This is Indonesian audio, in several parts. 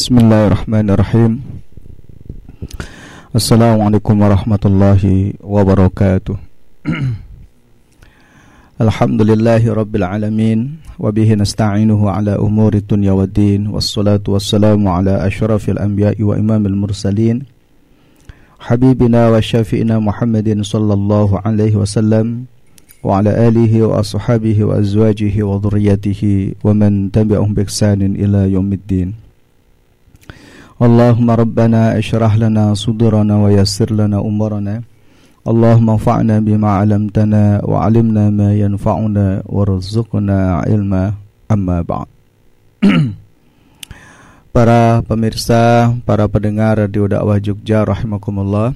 بسم الله الرحمن الرحيم السلام عليكم ورحمة الله وبركاته الحمد لله رب العالمين وبه نستعينه على أمور الدنيا والدين والصلاة والسلام على أشرف الأنبياء وإمام المرسلين حبيبنا وشافئنا محمد صلى الله عليه وسلم وعلى آله وأصحابه وأزواجه وذريته ومن تبعهم بإحسان إلى يوم الدين اللهم ربنا اشرح لنا صدورنا ويسر لنا أمورنا اللهم انفعنا بما علمتنا وعلمنا ما ينفعنا وارزقنا علما أما بعد Para pemirsa, para pendengar Radio Dakwah Jogja rahimakumullah.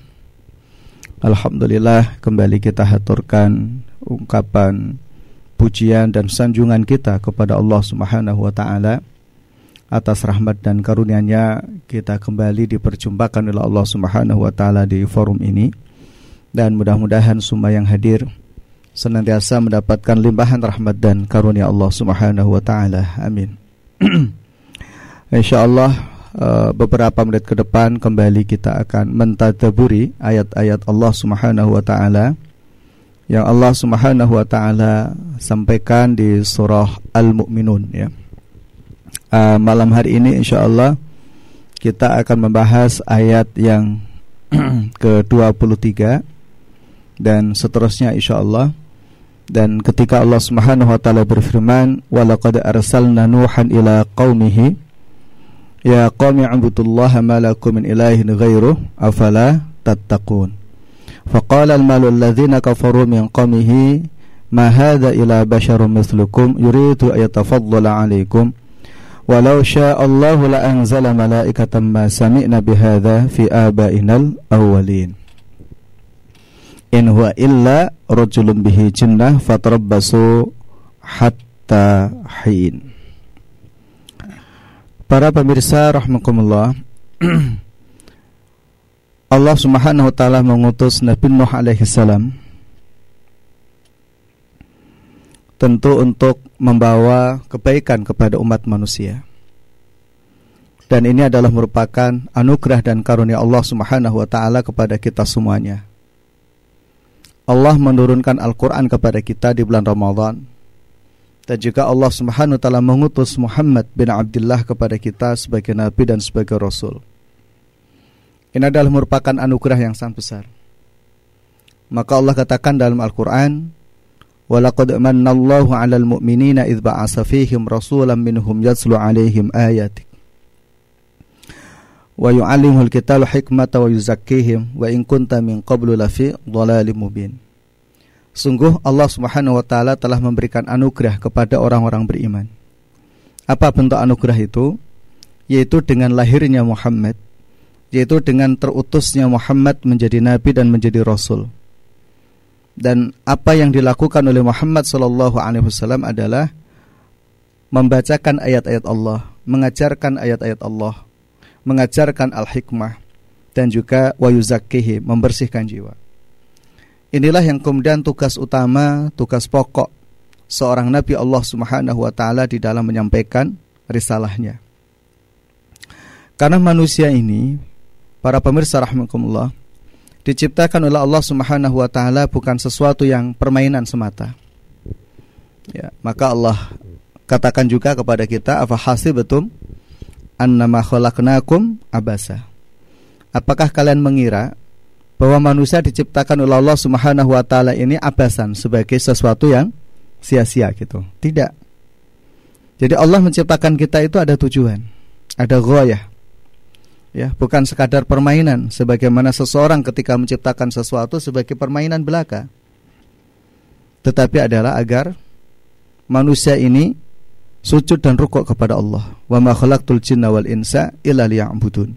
Alhamdulillah kembali kita haturkan ungkapan pujian dan sanjungan kita kepada Allah Subhanahu wa taala atas rahmat dan karunia-Nya kita kembali diperjumpakan oleh Allah Subhanahu wa taala di forum ini dan mudah-mudahan semua yang hadir senantiasa mendapatkan limpahan rahmat dan karunia Allah Subhanahu wa taala. Amin. Insyaallah eh, beberapa menit ke depan kembali kita akan mentadaburi ayat-ayat Allah Subhanahu wa taala yang Allah Subhanahu wa taala sampaikan di surah Al-Mu'minun ya uh, malam hari ini insya Allah kita akan membahas ayat yang ke-23 dan seterusnya insya Allah dan ketika Allah Subhanahu wa taala berfirman walaqad arsalna nuhan ila qaumihi ya qaumi ibudullaha ma lakum min ilahin ghairuh afala tattaqun faqala al-malu alladhina kafaru min qaumihi ma hadha ila basharun mithlukum yuridu ayatafaddala 'alaykum Walau sya'allahu la anzala malaikatan ma sami'na bihadza fi abainal awwalin. In huwa illa rajulun bihi jinnah fatarabbasu hatta hin. Para pemirsa rahmakumullah Allah Subhanahu wa taala mengutus Nabi Nuh alaihi salam tentu untuk membawa kebaikan kepada umat manusia. Dan ini adalah merupakan anugerah dan karunia Allah Subhanahu wa taala kepada kita semuanya. Allah menurunkan Al-Qur'an kepada kita di bulan Ramadan. Dan juga Allah Subhanahu wa taala mengutus Muhammad bin Abdullah kepada kita sebagai nabi dan sebagai rasul. Ini adalah merupakan anugerah yang sangat besar. Maka Allah katakan dalam Al-Qur'an, Walaqad manallahu 'alal mu'minina idh ba'atsa fihim rasulan minhum yatslu 'alaihim ayatik wa hikmata wa yuzakkihim wa in kunta min qablu lafi dhalalim mubin Sungguh Allah Subhanahu wa taala telah memberikan anugerah kepada orang-orang beriman. Apa bentuk anugerah itu? Yaitu dengan lahirnya Muhammad, yaitu dengan terutusnya Muhammad menjadi nabi dan menjadi rasul dan apa yang dilakukan oleh Muhammad Sallallahu Alaihi Wasallam adalah membacakan ayat-ayat Allah, mengajarkan ayat-ayat Allah, mengajarkan al-hikmah dan juga wayuzakihi membersihkan jiwa. Inilah yang kemudian tugas utama, tugas pokok seorang nabi Allah Subhanahu wa taala di dalam menyampaikan risalahnya. Karena manusia ini, para pemirsa rahimakumullah, diciptakan oleh Allah Subhanahu wa taala bukan sesuatu yang permainan semata. Ya, maka Allah katakan juga kepada kita apa hasibatum annama khalaqnakum abasa. Apakah kalian mengira bahwa manusia diciptakan oleh Allah Subhanahu wa taala ini abasan sebagai sesuatu yang sia-sia gitu? Tidak. Jadi Allah menciptakan kita itu ada tujuan, ada ghayah ya bukan sekadar permainan sebagaimana seseorang ketika menciptakan sesuatu sebagai permainan belaka. Tetapi adalah agar manusia ini sujud dan rukuk kepada Allah. Wa ma khalaqtul jinna wal insa illa liya'budun.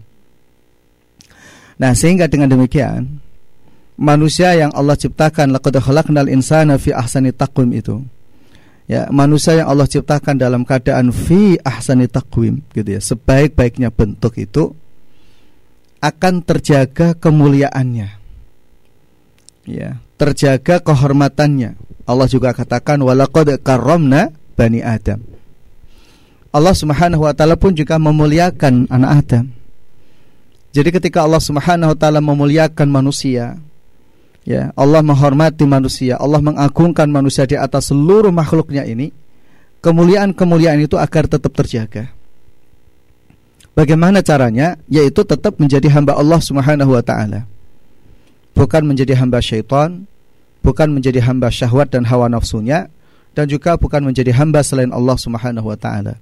Nah sehingga dengan demikian manusia yang Allah ciptakan laqad khalaqnal insana fi ahsani taqwim itu. Ya manusia yang Allah ciptakan dalam keadaan fi ahsani taqwim gitu ya sebaik-baiknya bentuk itu akan terjaga kemuliaannya. Ya, terjaga kehormatannya. Allah juga katakan walaqad karramna bani Adam. Allah Subhanahu wa taala pun juga memuliakan anak Adam. Jadi ketika Allah Subhanahu wa taala memuliakan manusia, ya, Allah menghormati manusia, Allah mengagungkan manusia di atas seluruh makhluknya ini, kemuliaan-kemuliaan itu agar tetap terjaga. Bagaimana caranya? Yaitu tetap menjadi hamba Allah Subhanahu wa taala. Bukan menjadi hamba syaitan, bukan menjadi hamba syahwat dan hawa nafsunya, dan juga bukan menjadi hamba selain Allah Subhanahu wa taala.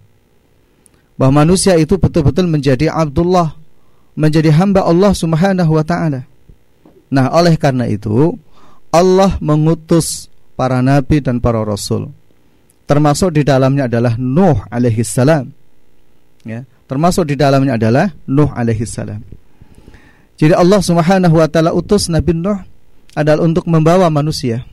Bahwa manusia itu betul-betul menjadi Abdullah, menjadi hamba Allah Subhanahu wa taala. Nah, oleh karena itu Allah mengutus para nabi dan para rasul. Termasuk di dalamnya adalah Nuh alaihi salam. Ya, termasuk di dalamnya adalah Nuh alaihi salam. Jadi Allah Subhanahu wa taala utus Nabi Nuh adalah untuk membawa manusia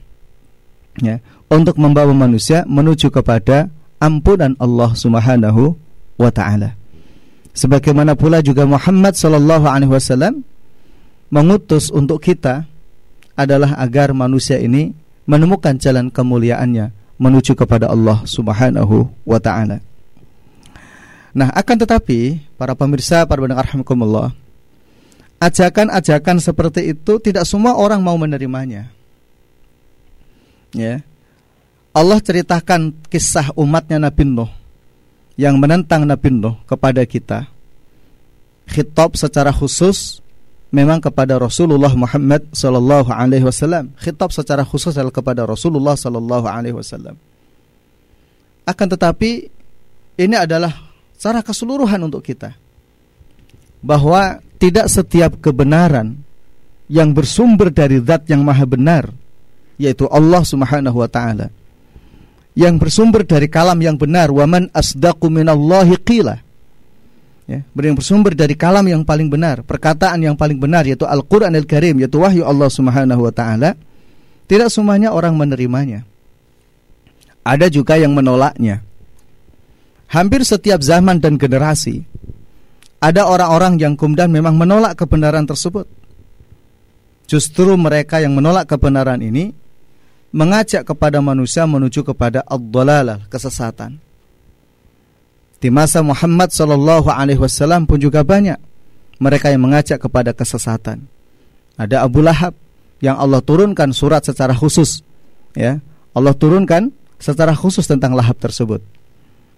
ya, untuk membawa manusia menuju kepada ampunan Allah Subhanahu wa taala. Sebagaimana pula juga Muhammad sallallahu alaihi wasallam mengutus untuk kita adalah agar manusia ini menemukan jalan kemuliaannya menuju kepada Allah Subhanahu wa taala. Nah, akan tetapi para pemirsa, para pendengar rahimakumullah, ajakan-ajakan seperti itu tidak semua orang mau menerimanya. Ya. Allah ceritakan kisah umatnya Nabi Nuh yang menentang Nabi Nuh kepada kita. Khitab secara khusus memang kepada Rasulullah Muhammad sallallahu alaihi wasallam. Khitab secara khusus adalah kepada Rasulullah sallallahu alaihi wasallam. Akan tetapi ini adalah secara keseluruhan untuk kita. Bahwa tidak setiap kebenaran yang bersumber dari zat yang maha benar yaitu Allah Subhanahu wa taala yang bersumber dari kalam yang benar waman asdaqu minallahi qila. Ya yang bersumber dari kalam yang paling benar perkataan yang paling benar yaitu Al-Qur'an Al-Karim yaitu wahyu Allah Subhanahu wa taala tidak semuanya orang menerimanya. Ada juga yang menolaknya hampir setiap zaman dan generasi ada orang-orang yang kemudian memang menolak kebenaran tersebut. Justru mereka yang menolak kebenaran ini mengajak kepada manusia menuju kepada ad kesesatan. Di masa Muhammad sallallahu alaihi wasallam pun juga banyak mereka yang mengajak kepada kesesatan. Ada Abu Lahab yang Allah turunkan surat secara khusus, ya. Allah turunkan secara khusus tentang Lahab tersebut.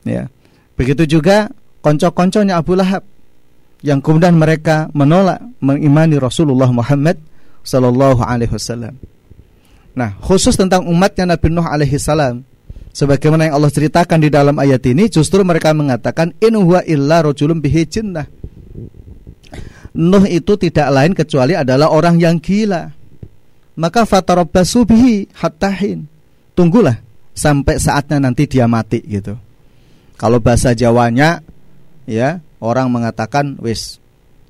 Ya. Begitu juga konco-konconya Abu Lahab yang kemudian mereka menolak mengimani Rasulullah Muhammad sallallahu alaihi wasallam. Nah, khusus tentang umatnya Nabi Nuh alaihi salam sebagaimana yang Allah ceritakan di dalam ayat ini justru mereka mengatakan in huwa illa rajulun bihi jinnah. Nuh itu tidak lain kecuali adalah orang yang gila. Maka fatarabbasu bihi hattahin. Tunggulah sampai saatnya nanti dia mati gitu. Kalau bahasa Jawanya ya orang mengatakan wis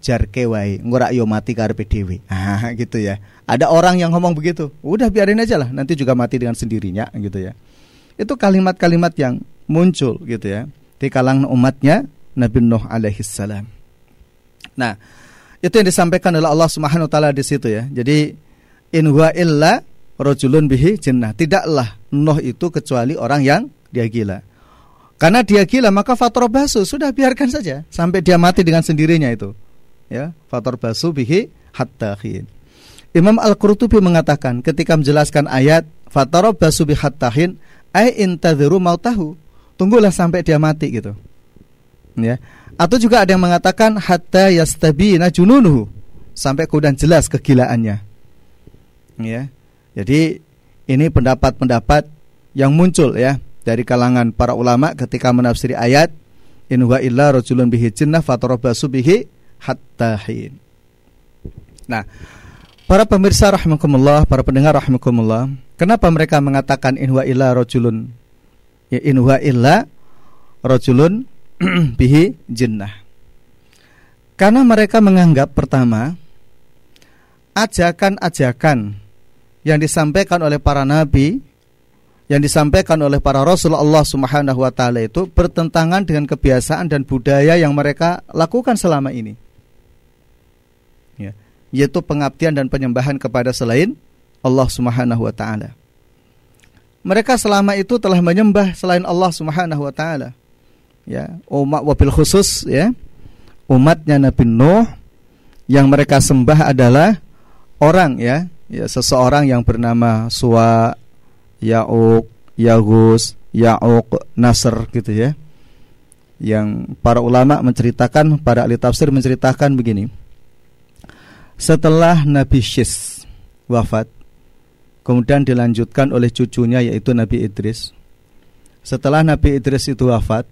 jarke wae ngora yo mati karepe dhewe. Ah gitu ya. Ada orang yang ngomong begitu. Udah biarin aja lah nanti juga mati dengan sendirinya gitu ya. Itu kalimat-kalimat yang muncul gitu ya di kalangan umatnya Nabi Nuh alaihi salam. Nah, itu yang disampaikan oleh Allah Subhanahu wa taala di situ ya. Jadi in huwa illa rajulun bihi jinnah. Tidaklah Nuh itu kecuali orang yang dia gila. Karena dia gila maka faktor basu sudah biarkan saja sampai dia mati dengan sendirinya itu. Ya, faktor basu bihi hatta hin. Imam Al-Qurtubi mengatakan ketika menjelaskan ayat faktor basu bihi hatta hin ai intadhiru mautahu. Tunggulah sampai dia mati gitu. Ya. Atau juga ada yang mengatakan hatta yastabina jununuhu sampai kemudian jelas kegilaannya. Ya. Jadi ini pendapat-pendapat yang muncul ya dari kalangan para ulama ketika menafsiri ayat in huwa illa rajulun bihi jinnah fatarabasu bihi hatta hin. Nah, para pemirsa rahimakumullah, para pendengar rahimakumullah, kenapa mereka mengatakan in huwa illa rajulun ya in huwa illa rajulun bihi jinnah? Karena mereka menganggap pertama ajakan-ajakan yang disampaikan oleh para nabi yang disampaikan oleh para rasul Allah Subhanahu wa taala itu bertentangan dengan kebiasaan dan budaya yang mereka lakukan selama ini. Ya, yaitu pengabdian dan penyembahan kepada selain Allah Subhanahu wa taala. Mereka selama itu telah menyembah selain Allah Subhanahu wa taala. ya umat wabil khusus ya umatnya Nabi Nuh yang mereka sembah adalah orang ya ya seseorang yang bernama Suwa Ya'uq Yagus Ya'uq Nasr gitu ya. Yang para ulama menceritakan para ahli tafsir menceritakan begini. Setelah Nabi Syis wafat kemudian dilanjutkan oleh cucunya yaitu Nabi Idris. Setelah Nabi Idris itu wafat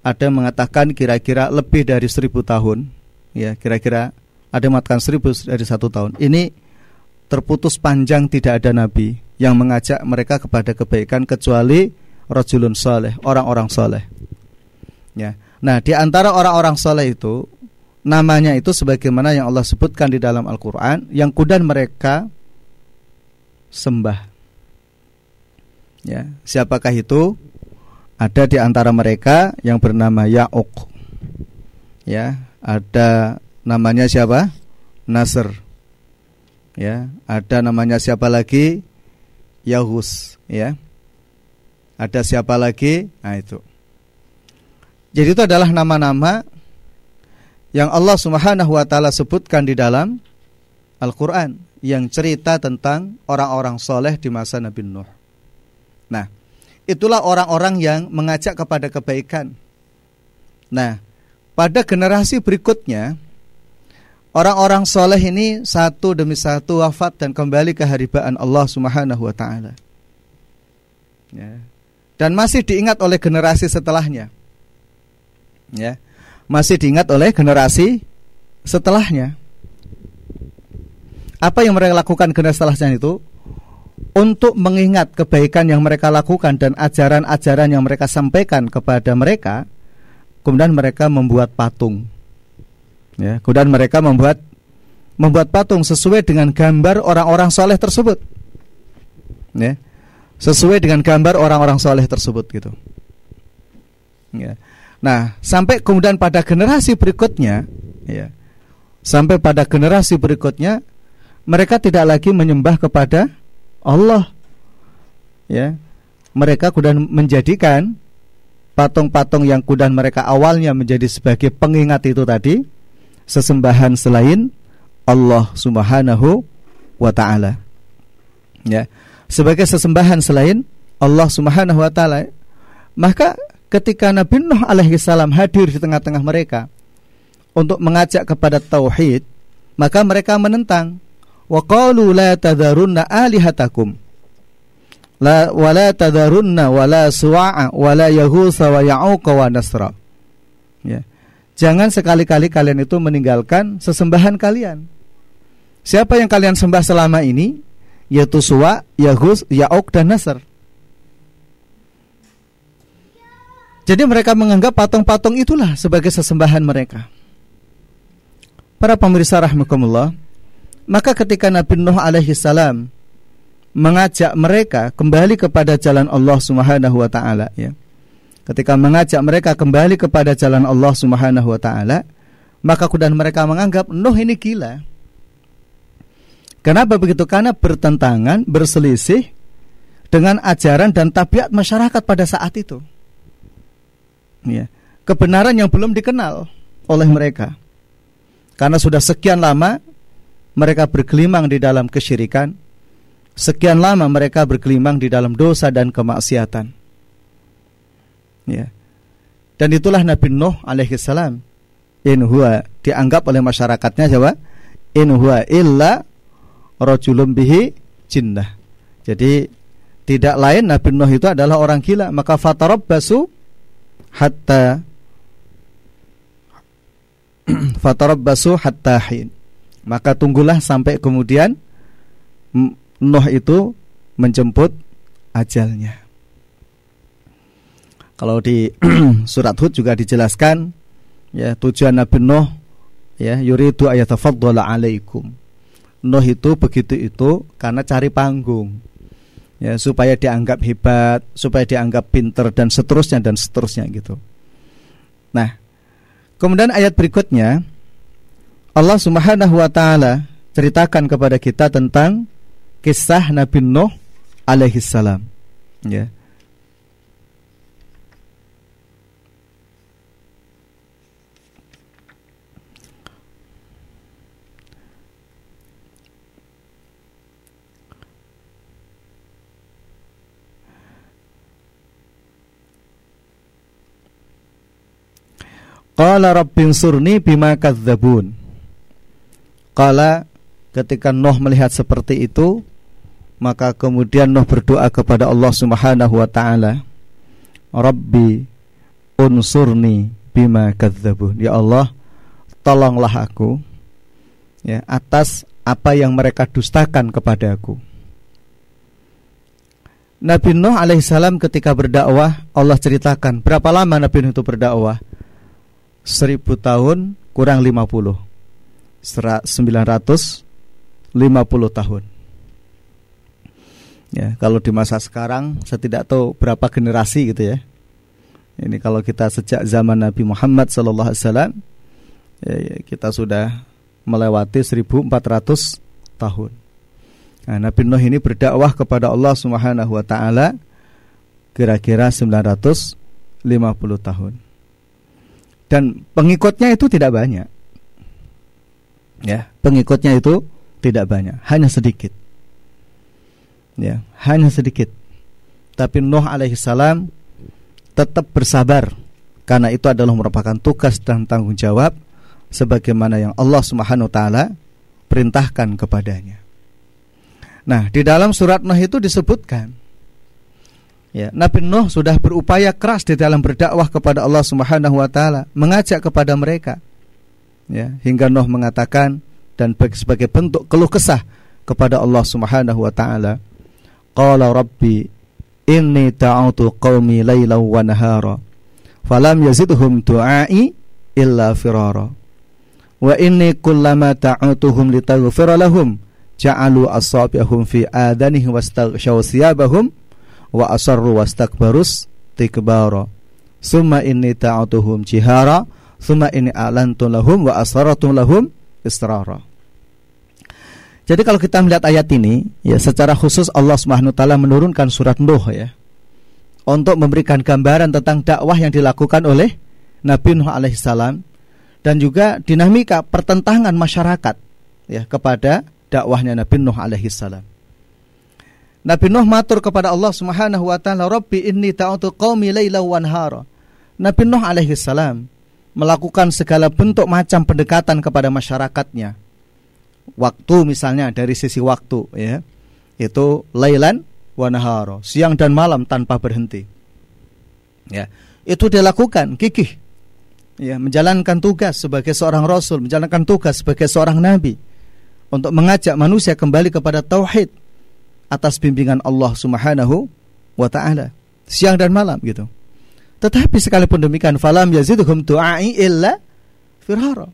ada yang mengatakan kira-kira lebih dari seribu tahun. Ya kira-kira ada yang mengatakan seribu dari satu tahun. Ini terputus panjang tidak ada nabi yang mengajak mereka kepada kebaikan kecuali rajulun soleh orang-orang soleh ya nah di antara orang-orang soleh itu namanya itu sebagaimana yang Allah sebutkan di dalam Al-Quran yang kudan mereka sembah ya siapakah itu ada di antara mereka yang bernama Ya'uq. Ya, ada namanya siapa? Nasr. Ya, ada namanya siapa lagi? Yahus, ya. Ada siapa lagi? Nah, itu. Jadi itu adalah nama-nama yang Allah Subhanahu wa taala sebutkan di dalam Al-Qur'an yang cerita tentang orang-orang soleh di masa Nabi Nuh. Nah, itulah orang-orang yang mengajak kepada kebaikan. Nah, pada generasi berikutnya, orang-orang soleh ini satu demi satu wafat dan kembali ke haribaan Allah Subhanahu wa Ta'ala. Ya. Dan masih diingat oleh generasi setelahnya. Ya. Masih diingat oleh generasi setelahnya. Apa yang mereka lakukan generasi setelahnya itu? untuk mengingat kebaikan yang mereka lakukan dan ajaran-ajaran yang mereka sampaikan kepada mereka, kemudian mereka membuat patung. Ya, kemudian mereka membuat membuat patung sesuai dengan gambar orang-orang soleh tersebut. Ya, sesuai dengan gambar orang-orang soleh tersebut gitu. Ya. Nah, sampai kemudian pada generasi berikutnya, ya, sampai pada generasi berikutnya, mereka tidak lagi menyembah kepada Allah ya mereka kemudian menjadikan patung-patung yang kemudian mereka awalnya menjadi sebagai pengingat itu tadi sesembahan selain Allah Subhanahu wa taala. Ya. Sebagai sesembahan selain Allah Subhanahu wa taala. Maka ketika Nabi Nuh alaihi salam hadir di tengah-tengah mereka untuk mengajak kepada tauhid, maka mereka menentang wa qalu la tadharunna alihatakum la wala tadharunna wala suwa'a wala yahusa wa ya'uqa wa nasra jangan sekali-kali kalian itu meninggalkan sesembahan kalian. Siapa yang kalian sembah selama ini? Yaitu suwa yahus ya'uq dan nasr. Jadi mereka menganggap patung-patung itulah sebagai sesembahan mereka. Para pemirsa rahmatullah maka ketika Nabi Nuh alaihi salam mengajak mereka kembali kepada jalan Allah Subhanahu wa taala ya. Ketika mengajak mereka kembali kepada jalan Allah Subhanahu wa taala, maka kemudian mereka menganggap Nuh ini gila. Kenapa begitu? Karena bertentangan, berselisih dengan ajaran dan tabiat masyarakat pada saat itu. Ya. Kebenaran yang belum dikenal oleh mereka. Karena sudah sekian lama mereka bergelimang di dalam kesyirikan. Sekian lama mereka bergelimang di dalam dosa dan kemaksiatan. Ya. Dan itulah Nabi Nuh alaihi salam. In huwa dianggap oleh masyarakatnya siapa? In huwa illa rajulun bihi jinnah. Jadi tidak lain Nabi Nuh itu adalah orang gila, maka fatarabbasu hatta fatarabbasu hatta hin maka tunggulah sampai kemudian Nuh itu menjemput ajalnya. Kalau di surat Hud juga dijelaskan ya tujuan Nabi Nuh ya yuridu ayatafaddala alaikum. Nuh itu begitu itu karena cari panggung. Ya, supaya dianggap hebat, supaya dianggap pinter dan seterusnya dan seterusnya gitu. Nah, kemudian ayat berikutnya Allah Subhanahu wa taala ceritakan kepada kita tentang kisah Nabi Nuh alaihi salam. Ya. Qala rabbin surni bima kadzabun. Qala ketika Nuh melihat seperti itu, maka kemudian Nuh berdoa kepada Allah Subhanahu wa taala, "Rabbi unsurni bima kadzabun." Ya Allah, tolonglah aku ya atas apa yang mereka dustakan kepada aku. Nabi Nuh alaihissalam ketika berdakwah Allah ceritakan berapa lama Nabi Nuh itu berdakwah seribu tahun kurang lima puluh. Sembilan ratus lima puluh tahun. Ya kalau di masa sekarang saya tidak tahu berapa generasi gitu ya. Ini kalau kita sejak zaman Nabi Muhammad Sallallahu Alaihi Wasallam ya, ya, kita sudah melewati 1400 tahun. Nah, Nabi Nuh ini berdakwah kepada Allah Subhanahu wa taala kira-kira 950 tahun. Dan pengikutnya itu tidak banyak. Ya, pengikutnya itu tidak banyak, hanya sedikit. Ya, hanya sedikit. Tapi Nuh alaihissalam tetap bersabar karena itu adalah merupakan tugas dan tanggung jawab sebagaimana yang Allah Subhanahu wa taala perintahkan kepadanya. Nah, di dalam surat Nuh itu disebutkan ya, Nabi Nuh sudah berupaya keras di dalam berdakwah kepada Allah Subhanahu wa taala, mengajak kepada mereka. Ya, hingga Nuh mengatakan dan sebagai bentuk keluh kesah kepada Allah Subhanahu wa taala, qala rabbi inni ta'utu qaumi lailan wa nahara falam yazidhum du'ai illa firara wa inni kullama ta'utuhum litaghfira lahum ja'alu asabi'ahum fi adanihim wastaghshaw thiyabahum wa asarru wastakbarus tikbara summa inni ta'atuhum jihara summa inni a'lantu lahum wa asrartu lahum israra jadi kalau kita melihat ayat ini ya secara khusus Allah Subhanahu taala menurunkan surat Nuh ya untuk memberikan gambaran tentang dakwah yang dilakukan oleh Nabi Nuh alaihissalam dan juga dinamika pertentangan masyarakat ya kepada dakwahnya Nabi Nuh alaihi salam. Nabi Nuh matur kepada Allah Subhanahu wa taala, "Rabbi inni ta'utu qaumi laila wa nahara." Nabi Nuh alaihi salam melakukan segala bentuk macam pendekatan kepada masyarakatnya. Waktu misalnya dari sisi waktu ya. Itu lailan wa nahara, siang dan malam tanpa berhenti. Ya, itu dilakukan kikih. Ya, menjalankan tugas sebagai seorang rasul, menjalankan tugas sebagai seorang nabi untuk mengajak manusia kembali kepada tauhid atas bimbingan Allah Subhanahu wa taala siang dan malam gitu. Tetapi sekalipun demikian falam yaziduhum du'ai illa firara.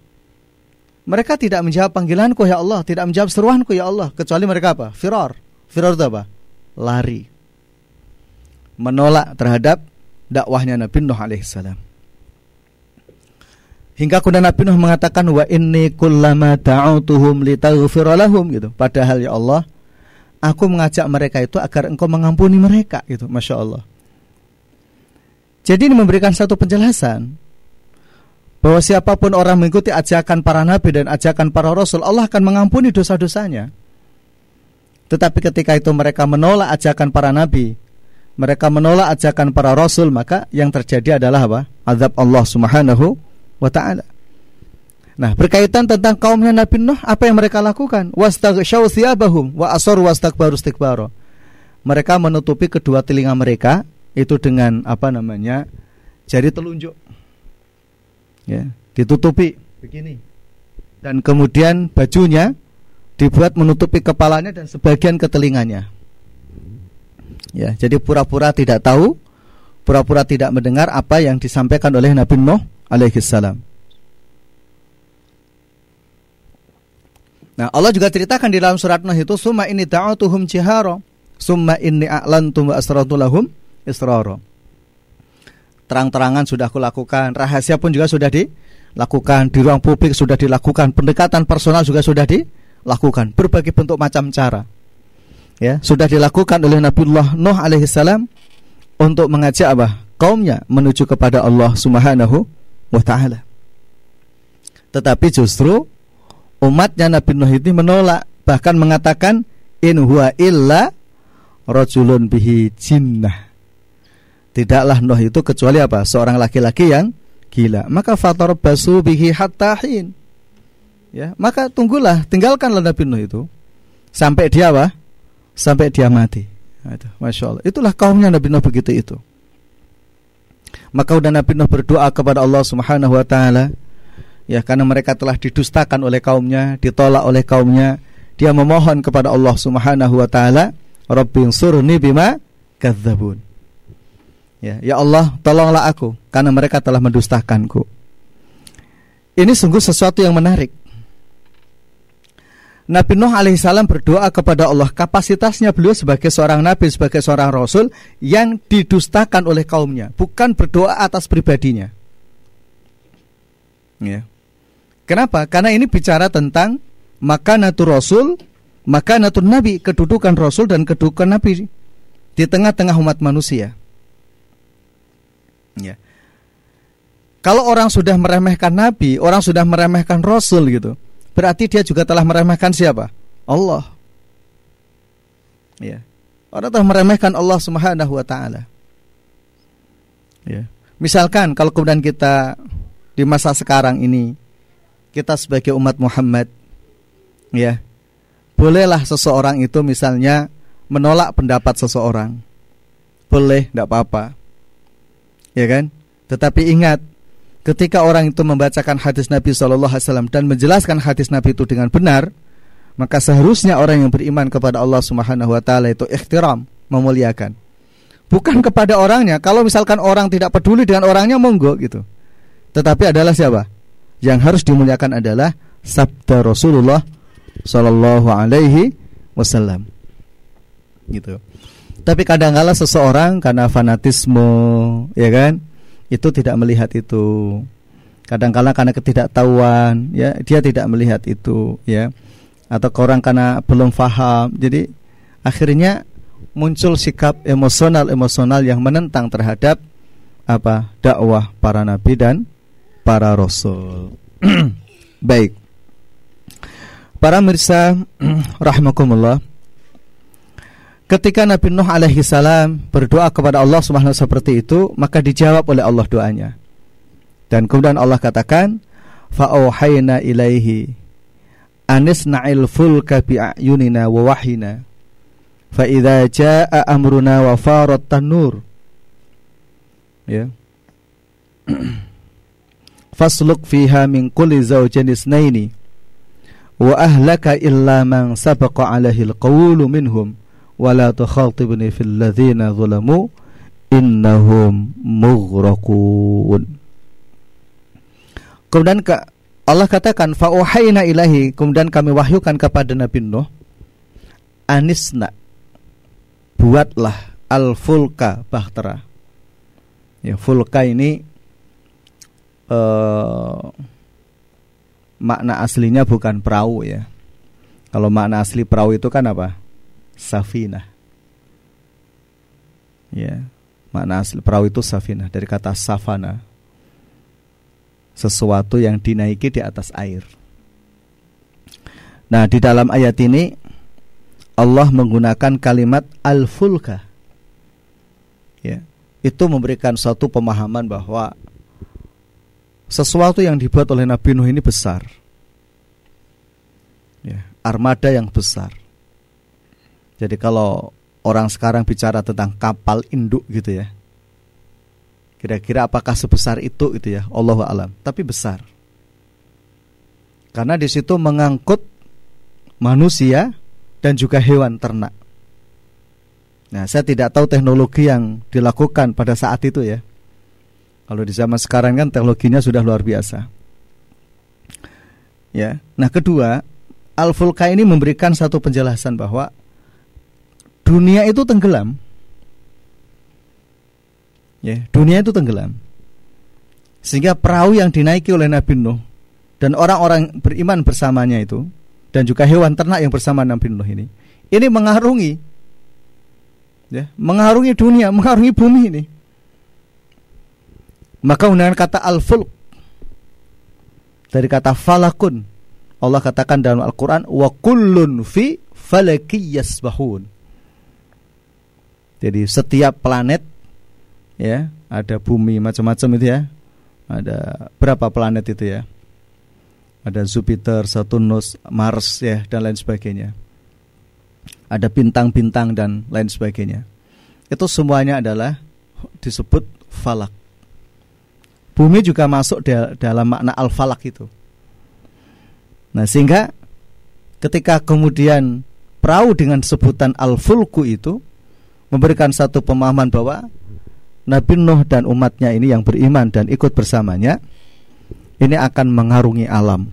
Mereka tidak menjawab panggilanku ya Allah, tidak menjawab seruanku ya Allah, kecuali mereka apa? Firar. Firar itu apa? Lari. Menolak terhadap dakwahnya Nabi Nuh alaihissalam. Hingga kemudian Nabi Nuh mengatakan wa inni kullama da'utuhum litaghfira lahum gitu. Padahal ya Allah, aku mengajak mereka itu agar engkau mengampuni mereka gitu. Masya Allah. Jadi ini memberikan satu penjelasan bahwa siapa pun orang mengikuti ajakan para nabi dan ajakan para rasul, Allah akan mengampuni dosa-dosanya. Tetapi ketika itu mereka menolak ajakan para nabi, mereka menolak ajakan para rasul, maka yang terjadi adalah apa? Azab Allah Subhanahu wa taala. Nah, berkaitan tentang kaumnya Nabi Nuh, apa yang mereka lakukan? Wa asar wastakbaru. Mereka menutupi kedua telinga mereka itu dengan apa namanya? jari telunjuk. Ya, ditutupi begini. Dan kemudian bajunya dibuat menutupi kepalanya dan sebagian ke telinganya. Ya, jadi pura-pura tidak tahu, pura-pura tidak mendengar apa yang disampaikan oleh Nabi Nuh alaihi Nah, Allah juga ceritakan di dalam surat Nuh itu summa ini ta'atuhum jihara, summa inni a'lantu wa asrartu lahum israra. Terang-terangan sudah aku lakukan, rahasia pun juga sudah dilakukan, di ruang publik sudah dilakukan, pendekatan personal juga sudah dilakukan, berbagai bentuk macam cara. Ya, sudah dilakukan oleh Nabiullah Nuh alaihi salam untuk mengajak apa? kaumnya menuju kepada Allah Subhanahu wa taala. Tetapi justru umatnya Nabi Nuh ini menolak bahkan mengatakan in huwa illa rajulun bihi jinnah. Tidaklah Nuh itu kecuali apa? Seorang laki-laki yang gila. Maka basu bihi hatta hin. Ya, maka tunggulah, tinggalkanlah Nabi Nuh itu sampai dia apa? Sampai dia mati. Itu, Masya Allah. Itulah kaumnya Nabi Nuh begitu itu. Maka udah Nabi Nuh berdoa kepada Allah Subhanahu wa taala ya karena mereka telah didustakan oleh kaumnya, ditolak oleh kaumnya, dia memohon kepada Allah Subhanahu wa taala, "Rabbi surni bima kadzabun." Ya, ya Allah, tolonglah aku karena mereka telah mendustakanku. Ini sungguh sesuatu yang menarik. Nabi Nuh alaihissalam berdoa kepada Allah kapasitasnya beliau sebagai seorang nabi sebagai seorang rasul yang didustakan oleh kaumnya bukan berdoa atas pribadinya ya kenapa karena ini bicara tentang maka natur rasul maka natur nabi kedudukan rasul dan kedudukan nabi di tengah-tengah umat manusia ya kalau orang sudah meremehkan nabi orang sudah meremehkan rasul gitu berarti dia juga telah meremehkan siapa? Allah. Ya. Orang telah meremehkan Allah Subhanahu wa taala. Ya. Misalkan kalau kemudian kita di masa sekarang ini kita sebagai umat Muhammad ya, bolehlah seseorang itu misalnya menolak pendapat seseorang. Boleh, tidak apa-apa. Ya kan? Tetapi ingat ketika orang itu membacakan hadis Nabi Shallallahu Alaihi Wasallam dan menjelaskan hadis Nabi itu dengan benar, maka seharusnya orang yang beriman kepada Allah Subhanahu Wa Taala itu ikhtiram, memuliakan. Bukan kepada orangnya. Kalau misalkan orang tidak peduli dengan orangnya, monggo gitu. Tetapi adalah siapa? Yang harus dimuliakan adalah sabda Rasulullah Shallallahu Alaihi Wasallam. Gitu. Tapi kadang-kala seseorang karena fanatisme, ya kan, itu tidak melihat itu. Kadang-kala karena ketidaktahuan, ya dia tidak melihat itu, ya. Atau orang karena belum faham. Jadi akhirnya muncul sikap emosional-emosional yang menentang terhadap apa dakwah para nabi dan para rasul. Baik. Para mirsa rahimakumullah. Ketika Nabi Nuh alaihi salam berdoa kepada Allah Subhanahu seperti itu, maka dijawab oleh Allah doanya. Dan kemudian Allah katakan, "Fa'auhayna ilaihi anisna'il fulka bi'ayunina wa wahina. Fa idza jaa amruna wa farat tanur." Ya. Fasluk fiha min kulli zawjain isnaini. Wa ahlaka illa man sabaqa alaihi alqawlu minhum. Wala tukhatibni fil ladzina zalamu innahum mughraqun. Kemudian ke Allah katakan fa'uhayna ilahi. Kemudian kami wahyukan kepada Nabi Nuh anisna buatlah al-fulka bahtera. Ya fulka ini uh, makna aslinya bukan perahu ya kalau makna asli perahu itu kan apa safinah. Ya, makna asli perahu itu safinah dari kata safana. Sesuatu yang dinaiki di atas air. Nah, di dalam ayat ini Allah menggunakan kalimat al-fulka. Ya, itu memberikan suatu pemahaman bahwa sesuatu yang dibuat oleh Nabi Nuh ini besar. Ya, armada yang besar jadi kalau orang sekarang bicara tentang kapal induk gitu ya. Kira-kira apakah sebesar itu itu ya? Allah alam. Tapi besar. Karena di situ mengangkut manusia dan juga hewan ternak. Nah, saya tidak tahu teknologi yang dilakukan pada saat itu ya. Kalau di zaman sekarang kan teknologinya sudah luar biasa. Ya. Nah, kedua, Al-Fulka ini memberikan satu penjelasan bahwa dunia itu tenggelam. Ya, dunia itu tenggelam. Sehingga perahu yang dinaiki oleh Nabi Nuh dan orang-orang beriman bersamanya itu dan juga hewan ternak yang bersama Nabi Nuh ini ini mengarungi ya, mengarungi dunia, mengarungi bumi ini. Maka dengan kata al-fulk dari kata falakun Allah katakan dalam Al-Qur'an wa kullun fi falaki yasbahun. Jadi setiap planet ya, ada bumi macam-macam itu ya. Ada berapa planet itu ya? Ada Jupiter, Saturnus, Mars ya dan lain sebagainya. Ada bintang-bintang dan lain sebagainya. Itu semuanya adalah disebut falak. Bumi juga masuk dalam makna al-falak itu. Nah, sehingga ketika kemudian perahu dengan sebutan al-fulku itu memberikan satu pemahaman bahwa Nabi Nuh dan umatnya ini yang beriman dan ikut bersamanya ini akan mengarungi alam.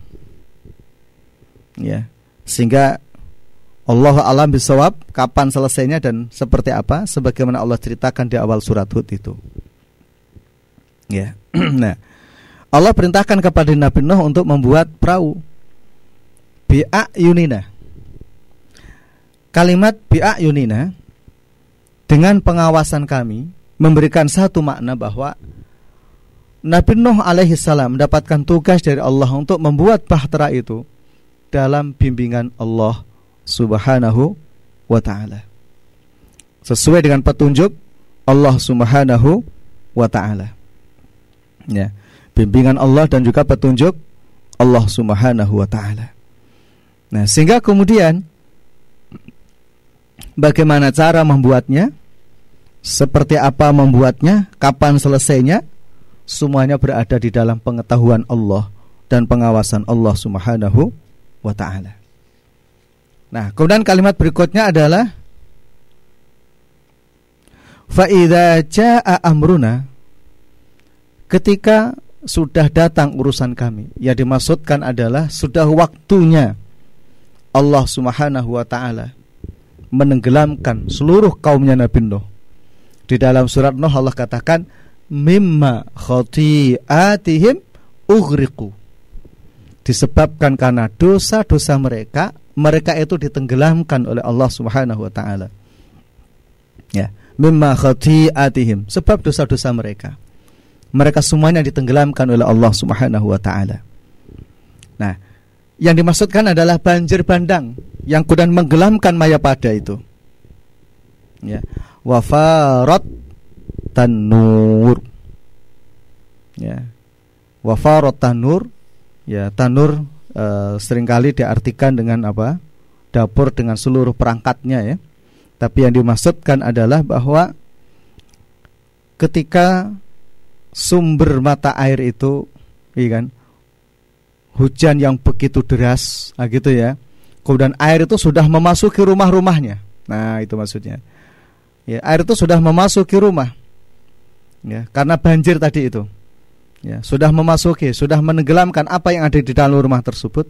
Ya. Sehingga Allah alam bisawab kapan selesainya dan seperti apa sebagaimana Allah ceritakan di awal surat Hud itu. Ya. nah, Allah perintahkan kepada Nabi Nuh untuk membuat perahu. Bi'a yunina. Kalimat bi'a yunina dengan pengawasan kami memberikan satu makna bahwa Nabi Nuh alaihi salam mendapatkan tugas dari Allah untuk membuat bahtera itu dalam bimbingan Allah Subhanahu wa taala. Sesuai dengan petunjuk Allah Subhanahu wa taala ya bimbingan Allah dan juga petunjuk Allah Subhanahu wa taala. Nah, sehingga kemudian bagaimana cara membuatnya? Seperti apa membuatnya? Kapan selesainya? Semuanya berada di dalam pengetahuan Allah dan pengawasan Allah Subhanahu wa taala. Nah, kemudian kalimat berikutnya adalah fa idza jaa amruna ketika sudah datang urusan kami. Yang dimaksudkan adalah sudah waktunya Allah Subhanahu wa taala menenggelamkan seluruh kaumnya Nabi Nuh. Di dalam surat Nuh Allah katakan mimma khati'atihim ughriqu. Disebabkan karena dosa-dosa mereka, mereka itu ditenggelamkan oleh Allah Subhanahu wa taala. Ya, mimma khati'atihim, sebab dosa-dosa mereka mereka semuanya ditenggelamkan oleh Allah Subhanahu wa taala. Nah, yang dimaksudkan adalah banjir bandang yang kemudian menggelamkan Mayapada itu. Ya. Wafarat tanur. Ya. Wafarat tanur. Ya, tanur e, sering kali diartikan dengan apa? Dapur dengan seluruh perangkatnya ya. Tapi yang dimaksudkan adalah bahwa ketika sumber mata air itu, iya kan? Hujan yang begitu deras, nah gitu ya. Kemudian air itu sudah memasuki rumah-rumahnya. Nah, itu maksudnya. Ya, air itu sudah memasuki rumah. Ya, karena banjir tadi itu. Ya, sudah memasuki, sudah menenggelamkan apa yang ada di dalam rumah tersebut.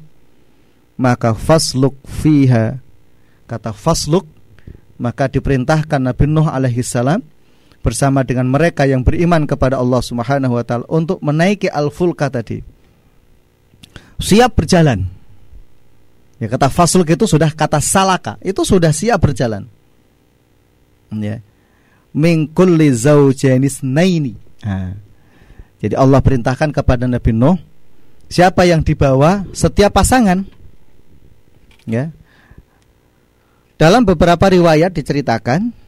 Maka fasluk fiha. Kata fasluk maka diperintahkan Nabi Nuh alaihi salam bersama dengan mereka yang beriman kepada Allah Subhanahu wa taala untuk menaiki al-fulka tadi. Siap berjalan. Ya kata fasul itu sudah kata salaka, itu sudah siap berjalan. Ya. Min kulli naini. Jadi Allah perintahkan kepada Nabi Nuh siapa yang dibawa setiap pasangan ya. Dalam beberapa riwayat diceritakan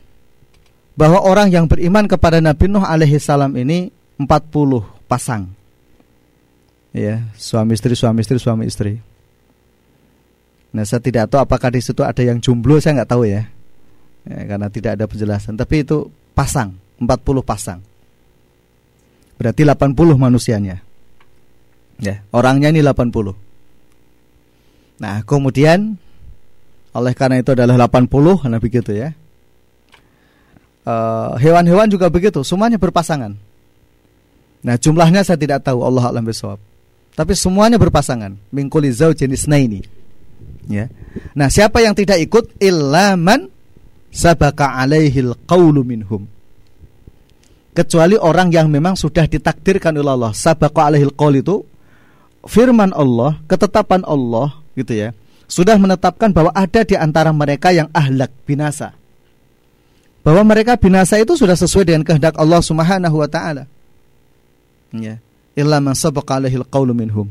bahwa orang yang beriman kepada Nabi Nuh alaihi salam ini 40 pasang. Ya, suami istri, suami istri, suami istri. Nah, saya tidak tahu apakah di situ ada yang jomblo, saya nggak tahu ya. ya. Karena tidak ada penjelasan, tapi itu pasang, 40 pasang. Berarti 80 manusianya. Ya, orangnya ini 80. Nah, kemudian oleh karena itu adalah 80, nah begitu ya hewan-hewan uh, juga begitu, semuanya berpasangan. Nah, jumlahnya saya tidak tahu, Allah alam bisawab. Tapi semuanya berpasangan, mingkuli jenis ini. Ya. Nah, siapa yang tidak ikut ilaman sabaka alaihil qawlu minhum. Kecuali orang yang memang sudah ditakdirkan oleh Allah. Sabaka alaihil qaul itu firman Allah, ketetapan Allah gitu ya. Sudah menetapkan bahwa ada di antara mereka yang ahlak binasa bahwa mereka binasa itu sudah sesuai dengan kehendak Allah Subhanahu wa taala. Ya. Illa man sabaqa alaihil qawlu minhum.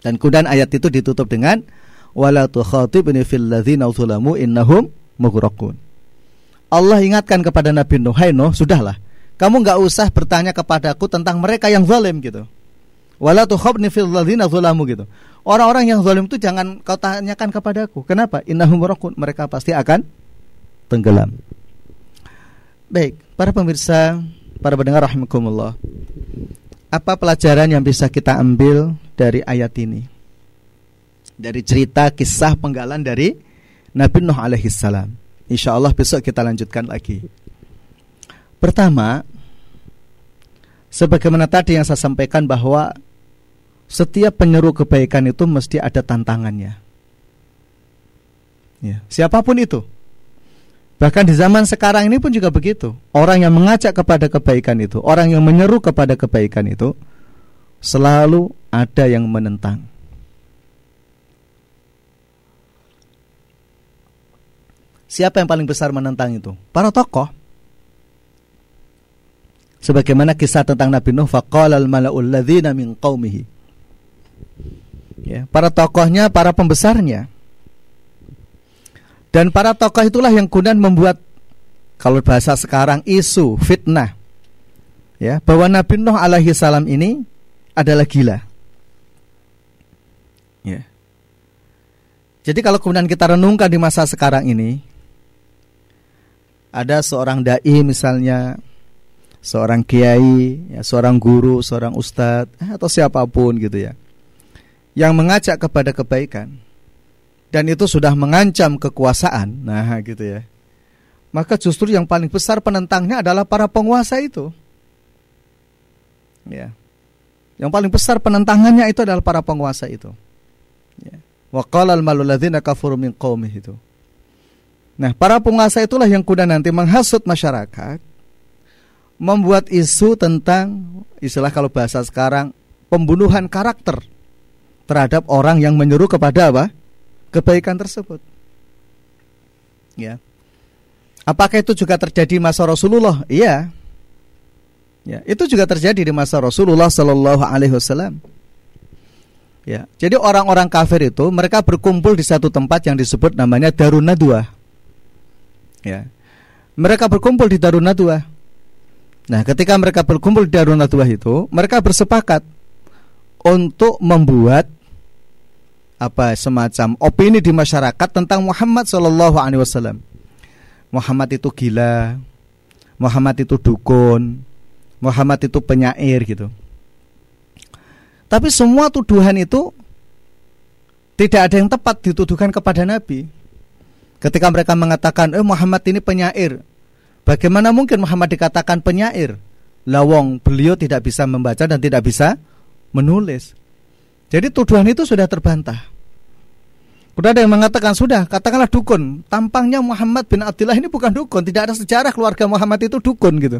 Dan kemudian ayat itu ditutup dengan wala tukhatibni fil ladzina zalamu innahum mughraqun. Allah ingatkan kepada Nabi Nuh, "Hai Nuh, sudahlah. kamu nggak usah bertanya kepadaku tentang mereka yang zalim gitu. Wala tukhabni fil ladzina zalamu gitu. Orang-orang yang zalim itu jangan kau tanyakan kepadaku. Kenapa? Innahum mereka pasti akan tenggelam. Baik, para pemirsa, para pendengar rahimakumullah. Apa pelajaran yang bisa kita ambil dari ayat ini? Dari cerita kisah penggalan dari Nabi Nuh alaihi salam. Insya Allah besok kita lanjutkan lagi. Pertama, sebagaimana tadi yang saya sampaikan bahwa setiap penyeru kebaikan itu mesti ada tantangannya. Ya, siapa pun itu. Bahkan di zaman sekarang ini pun juga begitu. Orang yang mengajak kepada kebaikan itu, orang yang menyeru kepada kebaikan itu selalu ada yang menentang. Siapa yang paling besar menentang itu? Para tokoh sebagaimana kisah tentang Nabi Nuh malaul min ya para tokohnya para pembesarnya dan para tokoh itulah yang kemudian membuat kalau bahasa sekarang isu fitnah. Ya bahwa Nabi Nuh alaihi salam ini adalah gila. Ya. Jadi kalau kemudian kita renungkan di masa sekarang ini ada seorang dai misalnya seorang kiai, ya, seorang guru, seorang ustadz atau siapa pun gitu ya, yang mengajak kepada kebaikan dan itu sudah mengancam kekuasaan, nah gitu ya, maka justru yang paling besar penentangnya adalah para penguasa itu, ya, yang paling besar penentangannya itu adalah para penguasa itu. Ya. Waqala al-malul kafuru min itu. Nah, para penguasa itulah yang kuda nanti menghasut masyarakat membuat isu tentang istilah kalau bahasa sekarang pembunuhan karakter terhadap orang yang menyuruh kepada apa? Kebaikan tersebut. Ya. Apakah itu juga terjadi masa Rasulullah? Iya. Ya, itu juga terjadi di masa Rasulullah Shallallahu alaihi wasallam. Ya. Jadi orang-orang kafir itu mereka berkumpul di satu tempat yang disebut namanya Darun Nadwa. Ya. Mereka berkumpul di Darun Nadwa. Nah, ketika mereka berkumpul di Darun Nadwah itu, mereka bersepakat untuk membuat apa semacam opini di masyarakat tentang Muhammad Shallallahu Alaihi Wasallam. Muhammad itu gila, Muhammad itu dukun, Muhammad itu penyair gitu. Tapi semua tuduhan itu tidak ada yang tepat dituduhkan kepada Nabi. Ketika mereka mengatakan, "Eh Muhammad ini penyair," Bagaimana mungkin Muhammad dikatakan penyair? Lawong beliau tidak bisa membaca dan tidak bisa menulis. Jadi tuduhan itu sudah terbantah. Sudah ada yang mengatakan sudah, katakanlah dukun. Tampangnya Muhammad bin Abdullah ini bukan dukun, tidak ada sejarah keluarga Muhammad itu dukun gitu.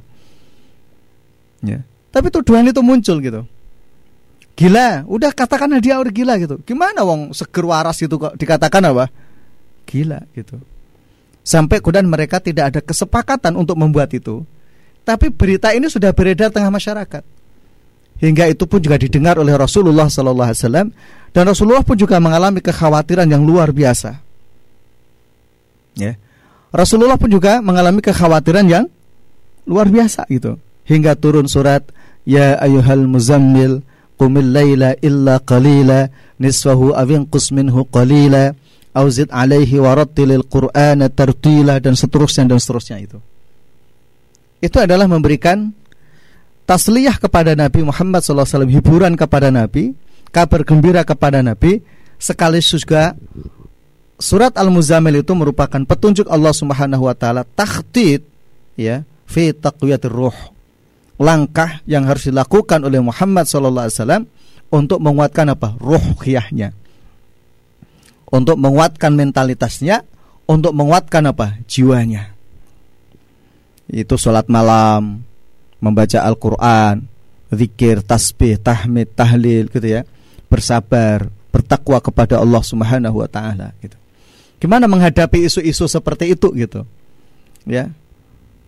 Ya. Tapi tuduhan itu muncul gitu. Gila, udah katakanlah dia udah gila gitu. Gimana wong seger waras itu kok dikatakan apa? Gila gitu. Sampai kemudian mereka tidak ada kesepakatan untuk membuat itu. Tapi berita ini sudah beredar tengah masyarakat. Hingga itu pun juga didengar oleh Rasulullah Sallallahu Alaihi Wasallam dan Rasulullah pun juga mengalami kekhawatiran yang luar biasa. Ya. Rasulullah pun juga mengalami kekhawatiran yang luar biasa gitu. Hingga turun surat Ya ayuhal muzammil qumil laila illa qalila nisfahu awin minhu qalila auzid alaihi warattilil qur'ana tartila dan seterusnya dan seterusnya itu. Itu adalah memberikan tasliyah kepada Nabi Muhammad SAW, hiburan kepada Nabi, kabar gembira kepada Nabi, sekaligus juga surat Al-Muzammil itu merupakan petunjuk Allah Subhanahu wa taala takhtid ya fi taqwiyatir ruh. Langkah yang harus dilakukan oleh Muhammad wasallam untuk menguatkan apa? ruhiyahnya untuk menguatkan mentalitasnya, untuk menguatkan apa? jiwanya. Itu sholat malam, membaca Al-Qur'an, zikir, tasbih, tahmid, tahlil gitu ya. Bersabar, bertakwa kepada Allah Subhanahu wa taala gitu. Gimana menghadapi isu-isu seperti itu gitu. Ya.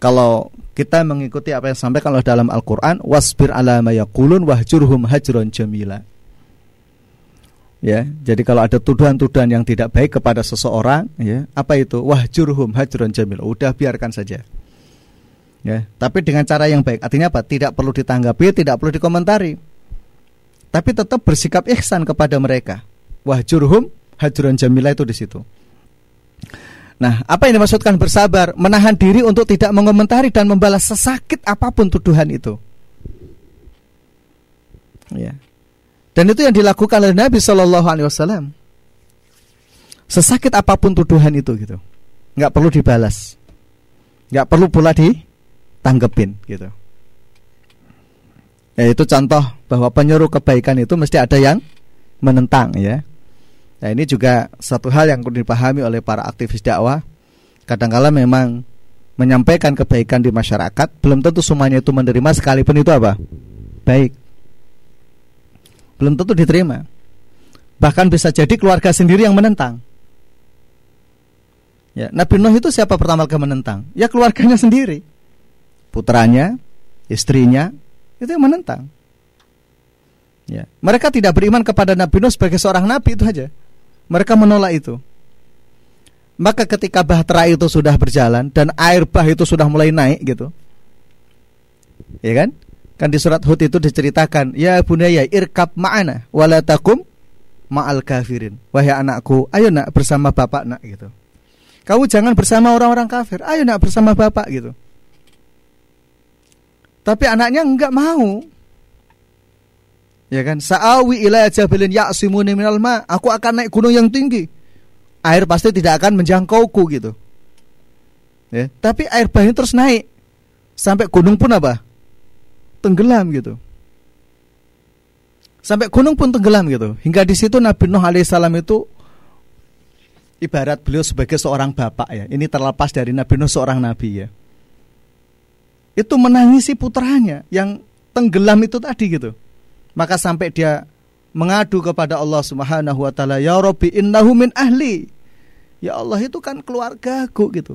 Kalau kita mengikuti apa yang sampai kalau dalam Al-Qur'an, wasbir ala ma yaqulun wahjurhum hajron jamila ya jadi kalau ada tuduhan-tuduhan yang tidak baik kepada seseorang ya apa itu wah jurhum hajrun jamil udah biarkan saja Ya, tapi dengan cara yang baik. Artinya apa? Tidak perlu ditanggapi, tidak perlu dikomentari. Tapi tetap bersikap ihsan kepada mereka. Wahjurhum hajrun jamila itu di situ. Nah, apa yang dimaksudkan bersabar? Menahan diri untuk tidak mengomentari dan membalas sesakit apa pun tuduhan itu. Ya. Dan itu yang dilakukan oleh Nabi Shallallahu Alaihi Wasallam. Sesakit apa pun tuduhan itu gitu, nggak perlu dibalas, nggak perlu pula di tanggepin gitu. Ya, itu contoh bahwa penyuruh kebaikan itu mesti ada yang menentang ya. Nah ini juga satu hal yang perlu dipahami oleh para aktivis dakwah. Kadangkala memang menyampaikan kebaikan di masyarakat belum tentu semuanya itu menerima sekalipun itu apa baik. Belum tentu diterima. Bahkan bisa jadi keluarga sendiri yang menentang. Ya, Nabi Nuh itu siapa pertama kali menentang? Ya keluarganya sendiri putranya, istrinya, itu yang menentang. Ya. Mereka tidak beriman kepada Nabi Nuh sebagai seorang nabi itu aja. Mereka menolak itu. Maka ketika bahtera itu sudah berjalan dan air bah itu sudah mulai naik gitu. Ya kan? Kan di surat Hud itu diceritakan, "Ya bunaya irkab ma'ana wala takum ma'al kafirin." Wahai anakku, ayo nak bersama bapak nak gitu. Kamu jangan bersama orang-orang kafir. Ayo nak bersama bapak gitu. Tapi anaknya enggak mau. Ya kan? Sa'awi ila jabilin ya'simuni minal ma. Aku akan naik gunung yang tinggi. Air pasti tidak akan menjangkauku gitu. Ya, tapi air bah terus naik. Sampai gunung pun apa? Tenggelam gitu. Sampai gunung pun tenggelam gitu. Hingga di situ Nabi Nuh alaihissalam itu ibarat beliau sebagai seorang bapak ya. Ini terlepas dari Nabi Nuh seorang nabi ya itu menangisi putranya yang tenggelam itu tadi gitu. Maka sampai dia mengadu kepada Allah Subhanahu wa taala, "Ya Rabbi, innahu min ahli." Ya Allah itu kan keluargaku gitu.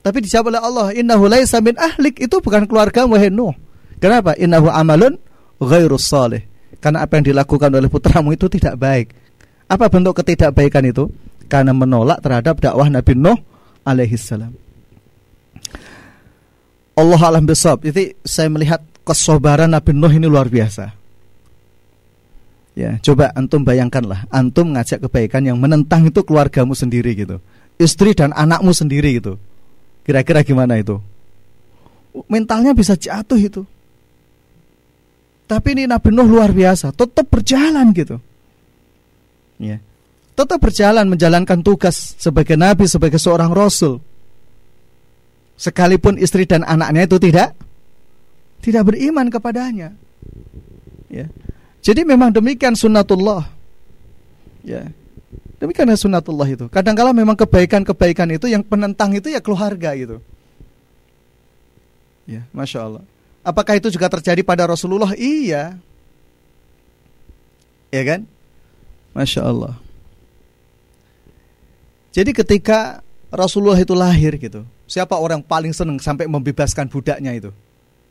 Tapi dijawab oleh Allah, "Innahu laisa min ahlik." Itu bukan keluarga wahai Nuh. Kenapa? Innahu amalun ghairus salih. Karena apa yang dilakukan oleh putramu itu tidak baik. Apa bentuk ketidakbaikan itu? Karena menolak terhadap dakwah Nabi Nuh alaihi salam. Allah alam besar. Jadi saya melihat kesobaran Nabi Nuh ini luar biasa. Ya, coba antum bayangkanlah, antum ngajak kebaikan yang menentang itu keluargamu sendiri gitu. Istri dan anakmu sendiri gitu. Kira-kira gimana itu? Mentalnya bisa jatuh itu. Tapi ini Nabi Nuh luar biasa, tetap berjalan gitu. Ya. Tetap berjalan menjalankan tugas sebagai nabi, sebagai seorang rasul sekalipun istri dan anaknya itu tidak tidak beriman kepadanya. Ya. Jadi memang demikian sunnatullah. Ya. Demikian sunnatullah itu. Kadangkala memang kebaikan-kebaikan itu yang penentang itu ya keluarga itu. Ya, masya Allah. Apakah itu juga terjadi pada Rasulullah? Iya. Ya kan? Masya Allah. Jadi ketika Rasulullah itu lahir gitu, Siapa orang paling senang sampai membebaskan budaknya itu?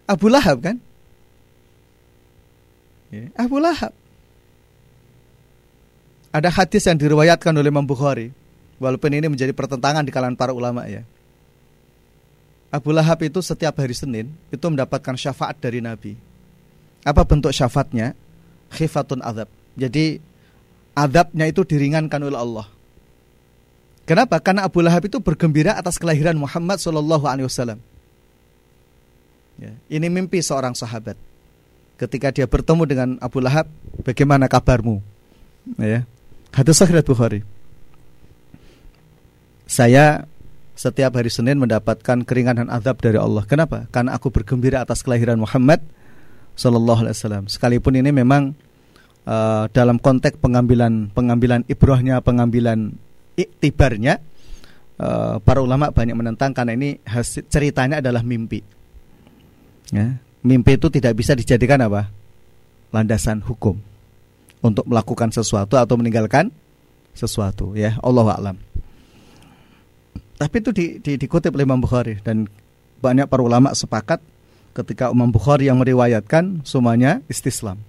Abu Lahab kan? Ya, Abu Lahab. Ada hadis yang diriwayatkan oleh Imam Bukhari. Walaupun ini menjadi pertentangan di kalangan para ulama ya. Abu Lahab itu setiap hari Senin itu mendapatkan syafaat dari Nabi. Apa bentuk syafaatnya? Khifatun azab. Jadi azabnya itu diringankan oleh Allah. Kenapa? Karena Abu Lahab itu bergembira atas kelahiran Muhammad Shallallahu Alaihi Wasallam. Ya, ini mimpi seorang sahabat. Ketika dia bertemu dengan Abu Lahab, bagaimana kabarmu? Ya, hadis Sahih Bukhari. Saya setiap hari Senin mendapatkan keringanan azab dari Allah. Kenapa? Karena aku bergembira atas kelahiran Muhammad Shallallahu Alaihi Wasallam. Sekalipun ini memang uh, dalam konteks pengambilan pengambilan ibrohnya, pengambilan iktibarnya uh, para ulama banyak menentang karena ini hasil, ceritanya adalah mimpi. Ya, mimpi itu tidak bisa dijadikan apa? landasan hukum untuk melakukan sesuatu atau meninggalkan sesuatu ya Allah alam. Tapi itu di, di, dikutip oleh Imam Bukhari dan banyak para ulama sepakat ketika Imam Bukhari yang meriwayatkan semuanya istislam.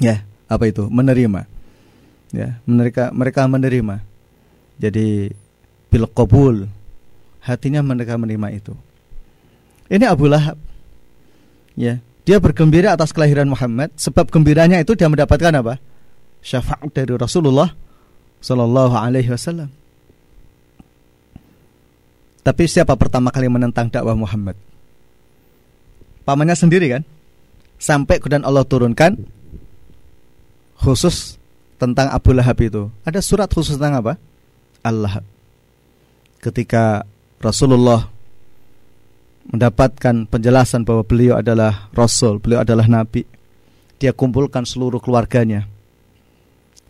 Ya, apa itu? Menerima. Ya, mereka mereka menerima. Jadi bil qabul hatinya mereka menerima itu. Ini Abu Lahab. Ya, dia bergembira atas kelahiran Muhammad sebab gembiranya itu dia mendapatkan apa? Syafaat dari Rasulullah sallallahu alaihi wasallam. Tapi siapa pertama kali menentang dakwah Muhammad? Pamannya sendiri kan? Sampai kemudian Allah turunkan khusus tentang Abu Lahab itu. Ada surat khusus tentang apa? Allah. Ketika Rasulullah mendapatkan penjelasan bahwa beliau adalah rasul, beliau adalah nabi. Dia kumpulkan seluruh keluarganya.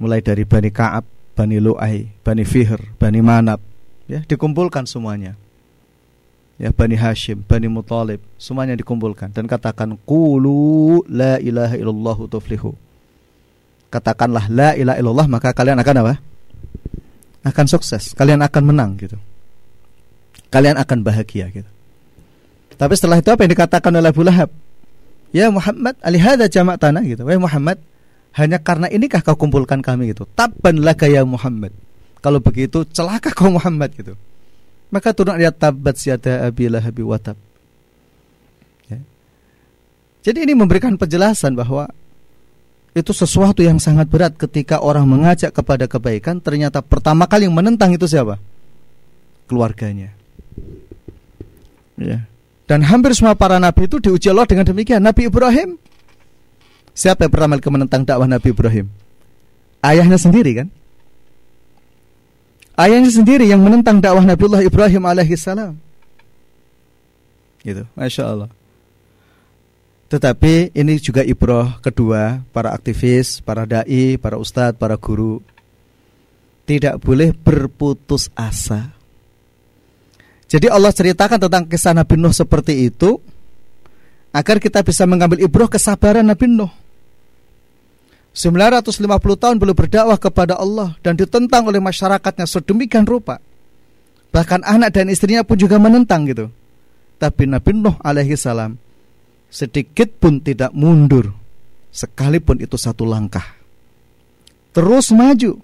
Mulai dari Bani Ka'ab, Bani Lu'ai, Bani Fihr, Bani Manab, ya, dikumpulkan semuanya. Ya, Bani Hashim, Bani Muthalib, semuanya dikumpulkan dan katakan qulu la ilaha illallah tuflihu. Katakanlah la ilaha illallah maka kalian akan apa? Akan sukses, kalian akan menang gitu. Kalian akan bahagia gitu. Tapi setelah itu apa yang dikatakan oleh Abu Lahab? Ya Muhammad, alihada jamak tanah gitu. Wahai Muhammad, hanya karena inikah kau kumpulkan kami gitu. Tabban laka ya Muhammad. Kalau begitu celaka kau Muhammad gitu. Maka turun ayat tabat siada abi lahabi watab. Ya. Jadi ini memberikan penjelasan bahwa itu sesuatu yang sangat berat ketika orang mengajak kepada kebaikan ternyata pertama kali yang menentang itu siapa? Keluarganya. Ya. Dan hampir semua para nabi itu diuji Allah dengan demikian. Nabi Ibrahim, siapa yang pertama kali menentang dakwah Nabi Ibrahim? Ayahnya sendiri kan? Ayahnya sendiri yang menentang dakwah Nabiullah Ibrahim alaihissalam. Gitu, masya Allah. Tetapi ini juga ibroh kedua para aktivis, para dai, para ustadz, para guru tidak boleh berputus asa jadi Allah ceritakan tentang kisah Nabi Nuh seperti itu agar kita bisa mengambil ibrah kesabaran Nabi Nuh. 950 tahun belum berdakwah kepada Allah dan ditentang oleh masyarakatnya sedemikian rupa. Bahkan anak dan istrinya pun juga menentang gitu. Tapi Nabi Nuh alaihi salam sedikit pun tidak mundur sekalipun itu satu langkah. Terus maju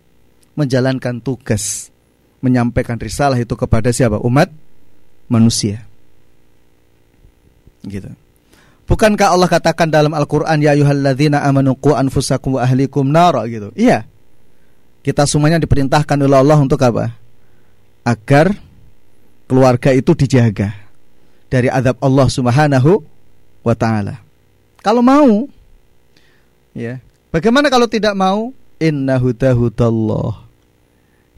menjalankan tugas menyampaikan risalah itu kepada siapa? Umat manusia. Gitu. Bukankah Allah katakan dalam Al-Qur'an ya ayyuhalladzina amanu qu wa ahlikum nara gitu. Iya. Kita semuanya diperintahkan oleh Allah untuk apa? Agar keluarga itu dijaga dari azab Allah Subhanahu wa taala. Kalau mau ya. Bagaimana kalau tidak mau? Inna hudahudallah.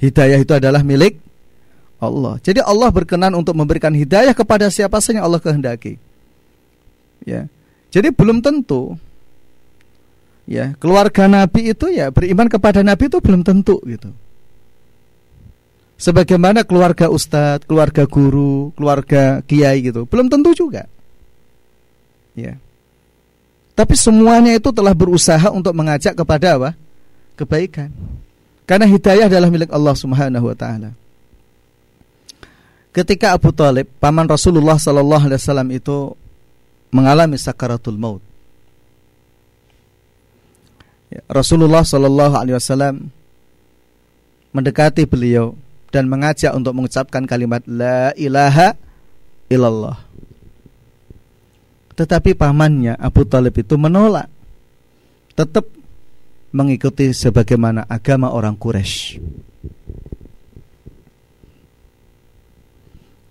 Hidayah itu adalah milik Allah. Jadi Allah berkenan untuk memberikan hidayah kepada siapa saja yang Allah kehendaki. Ya. Jadi belum tentu ya, keluarga Nabi itu ya beriman kepada Nabi itu belum tentu gitu. Sebagaimana keluarga ustadz, keluarga guru, keluarga kiai gitu, belum tentu juga. Ya. Tapi semuanya itu telah berusaha untuk mengajak kepada apa? Kebaikan. Karena hidayah adalah milik Allah Subhanahu wa taala ketika Abu Talib paman Rasulullah Sallallahu Alaihi Wasallam itu mengalami sakaratul maut. Ya, Rasulullah Sallallahu Alaihi Wasallam mendekati beliau dan mengajak untuk mengucapkan kalimat La ilaha illallah. Tetapi pamannya Abu Talib itu menolak, tetap mengikuti sebagaimana agama orang Quraisy.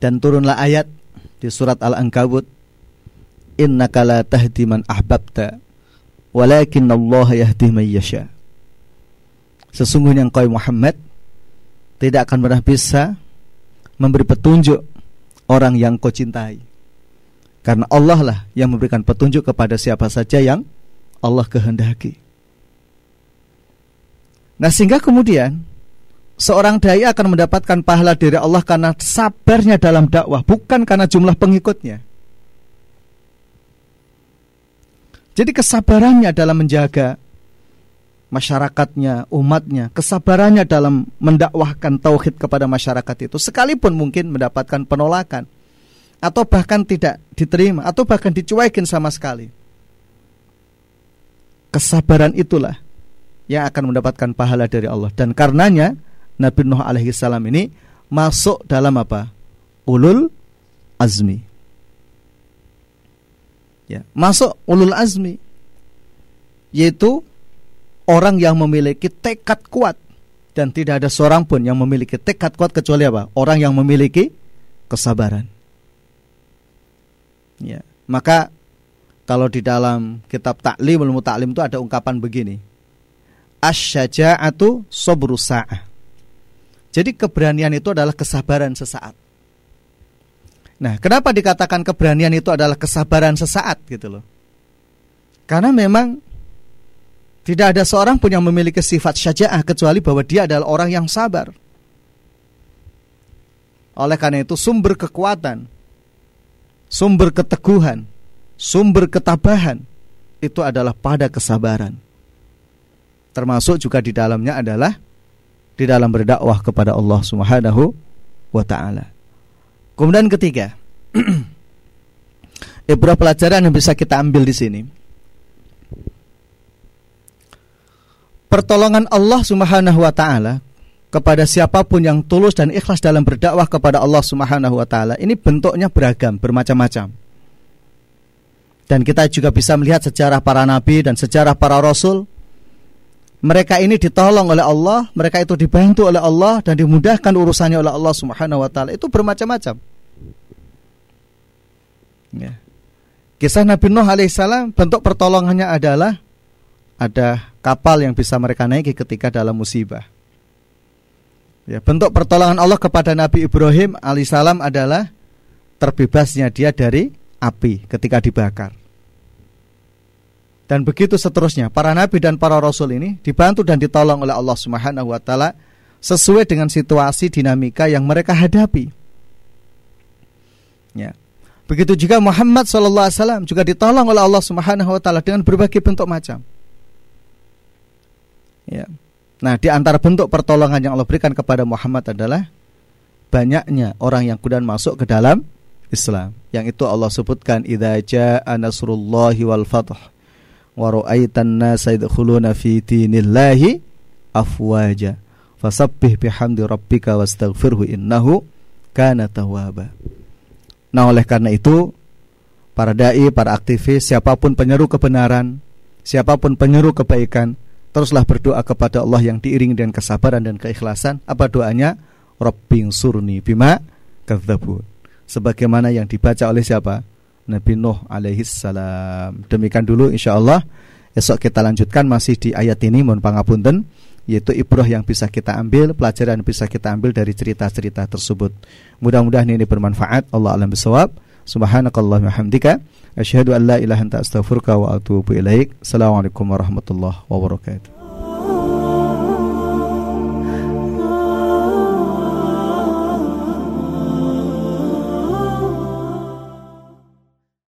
dan turunlah ayat di surat Al-Ankabut. Innaka la tahdi man ahbabta walakin Allah yahdi man yasha. Sesungguhnya engkau Muhammad tidak akan pernah bisa memberi petunjuk orang yang kau cintai karena Allah lah yang memberikan petunjuk kepada siapa saja yang Allah kehendaki nah sehingga kemudian seorang dai akan mendapatkan pahala dari Allah karena sabarnya dalam dakwah, bukan karena jumlah pengikutnya. Jadi kesabarannya dalam menjaga masyarakatnya, umatnya, kesabarannya dalam mendakwahkan tauhid kepada masyarakat itu sekalipun mungkin mendapatkan penolakan atau bahkan tidak diterima atau bahkan dicuekin sama sekali. Kesabaran itulah yang akan mendapatkan pahala dari Allah dan karenanya Nabi Nuh alaihi salam ini masuk dalam apa? Ulul azmi. Ya, masuk ulul azmi yaitu orang yang memiliki tekad kuat dan tidak ada seorang pun yang memiliki tekad kuat kecuali apa? Orang yang memiliki kesabaran. Ya, maka kalau di dalam kitab Ta'limul Muta'lim itu ada ungkapan begini. Asyaja'atu sabru sa'ah. Jadi keberanian itu adalah kesabaran sesaat. Nah, kenapa dikatakan keberanian itu adalah kesabaran sesaat gitu loh? Karena memang tidak ada seorang pun yang memiliki sifat syaja'ah kecuali bahwa dia adalah orang yang sabar. Oleh karena itu sumber kekuatan, sumber keteguhan, sumber ketabahan itu adalah pada kesabaran. Termasuk juga di dalamnya adalah di dalam berdakwah kepada Allah Subhanahu wa taala. Kemudian ketiga, beberapa pelajaran yang bisa kita ambil di sini. Pertolongan Allah Subhanahu wa taala kepada siapa pun yang tulus dan ikhlas dalam berdakwah kepada Allah Subhanahu wa taala ini bentuknya beragam, bermacam-macam. Dan kita juga bisa melihat sejarah para nabi dan sejarah para rasul. Mereka ini ditolong oleh Allah, mereka itu dibantu oleh Allah dan dimudahkan urusannya oleh Allah Subhanahu wa taala. Itu bermacam-macam. Ya. Kisah Nabi Nuh alaihissalam bentuk pertolongannya adalah ada kapal yang bisa mereka naiki ketika dalam musibah. Ya, bentuk pertolongan Allah kepada Nabi Ibrahim alaihissalam adalah terbebasnya dia dari api ketika dibakar. Dan begitu seterusnya, para nabi dan para rasul ini dibantu dan ditolong oleh Allah Subhanahu wa taala sesuai dengan situasi dinamika yang mereka hadapi. Ya. Begitu juga Muhammad SAW juga ditolong oleh Allah Subhanahu Wa Taala dengan berbagai bentuk macam. Ya. Nah, di antara bentuk pertolongan yang Allah berikan kepada Muhammad adalah banyaknya orang yang kemudian masuk ke dalam Islam. Yang itu Allah sebutkan idza jaa nasrullahi wal fath wa ra'aitan nasa yadkhuluna fi dinillahi afwaja fasabbih bihamdi rabbika wastaghfirhu innahu kana tawwaba. Nah oleh karena itu Para da'i, para aktivis, siapa pun penyeru kebenaran Siapa pun penyeru kebaikan Teruslah berdoa kepada Allah yang diiringi dengan kesabaran dan keikhlasan Apa doanya? Rabbing surni bima kadzabun Sebagaimana yang dibaca oleh siapa? Nabi Nuh alaihi salam Demikian dulu insya Allah Esok kita lanjutkan masih di ayat ini Mohon pangapunten yaitu ibrah yang bisa kita ambil, pelajaran yang bisa kita ambil dari cerita-cerita tersebut. Mudah-mudahan ini bermanfaat. Allah alam bisawab. Subhanakallahumma hamdika أشهد أن لا إله أنت أستغفرك وأتوب إليك. السلام عليكم ورحمة الله وبركاته.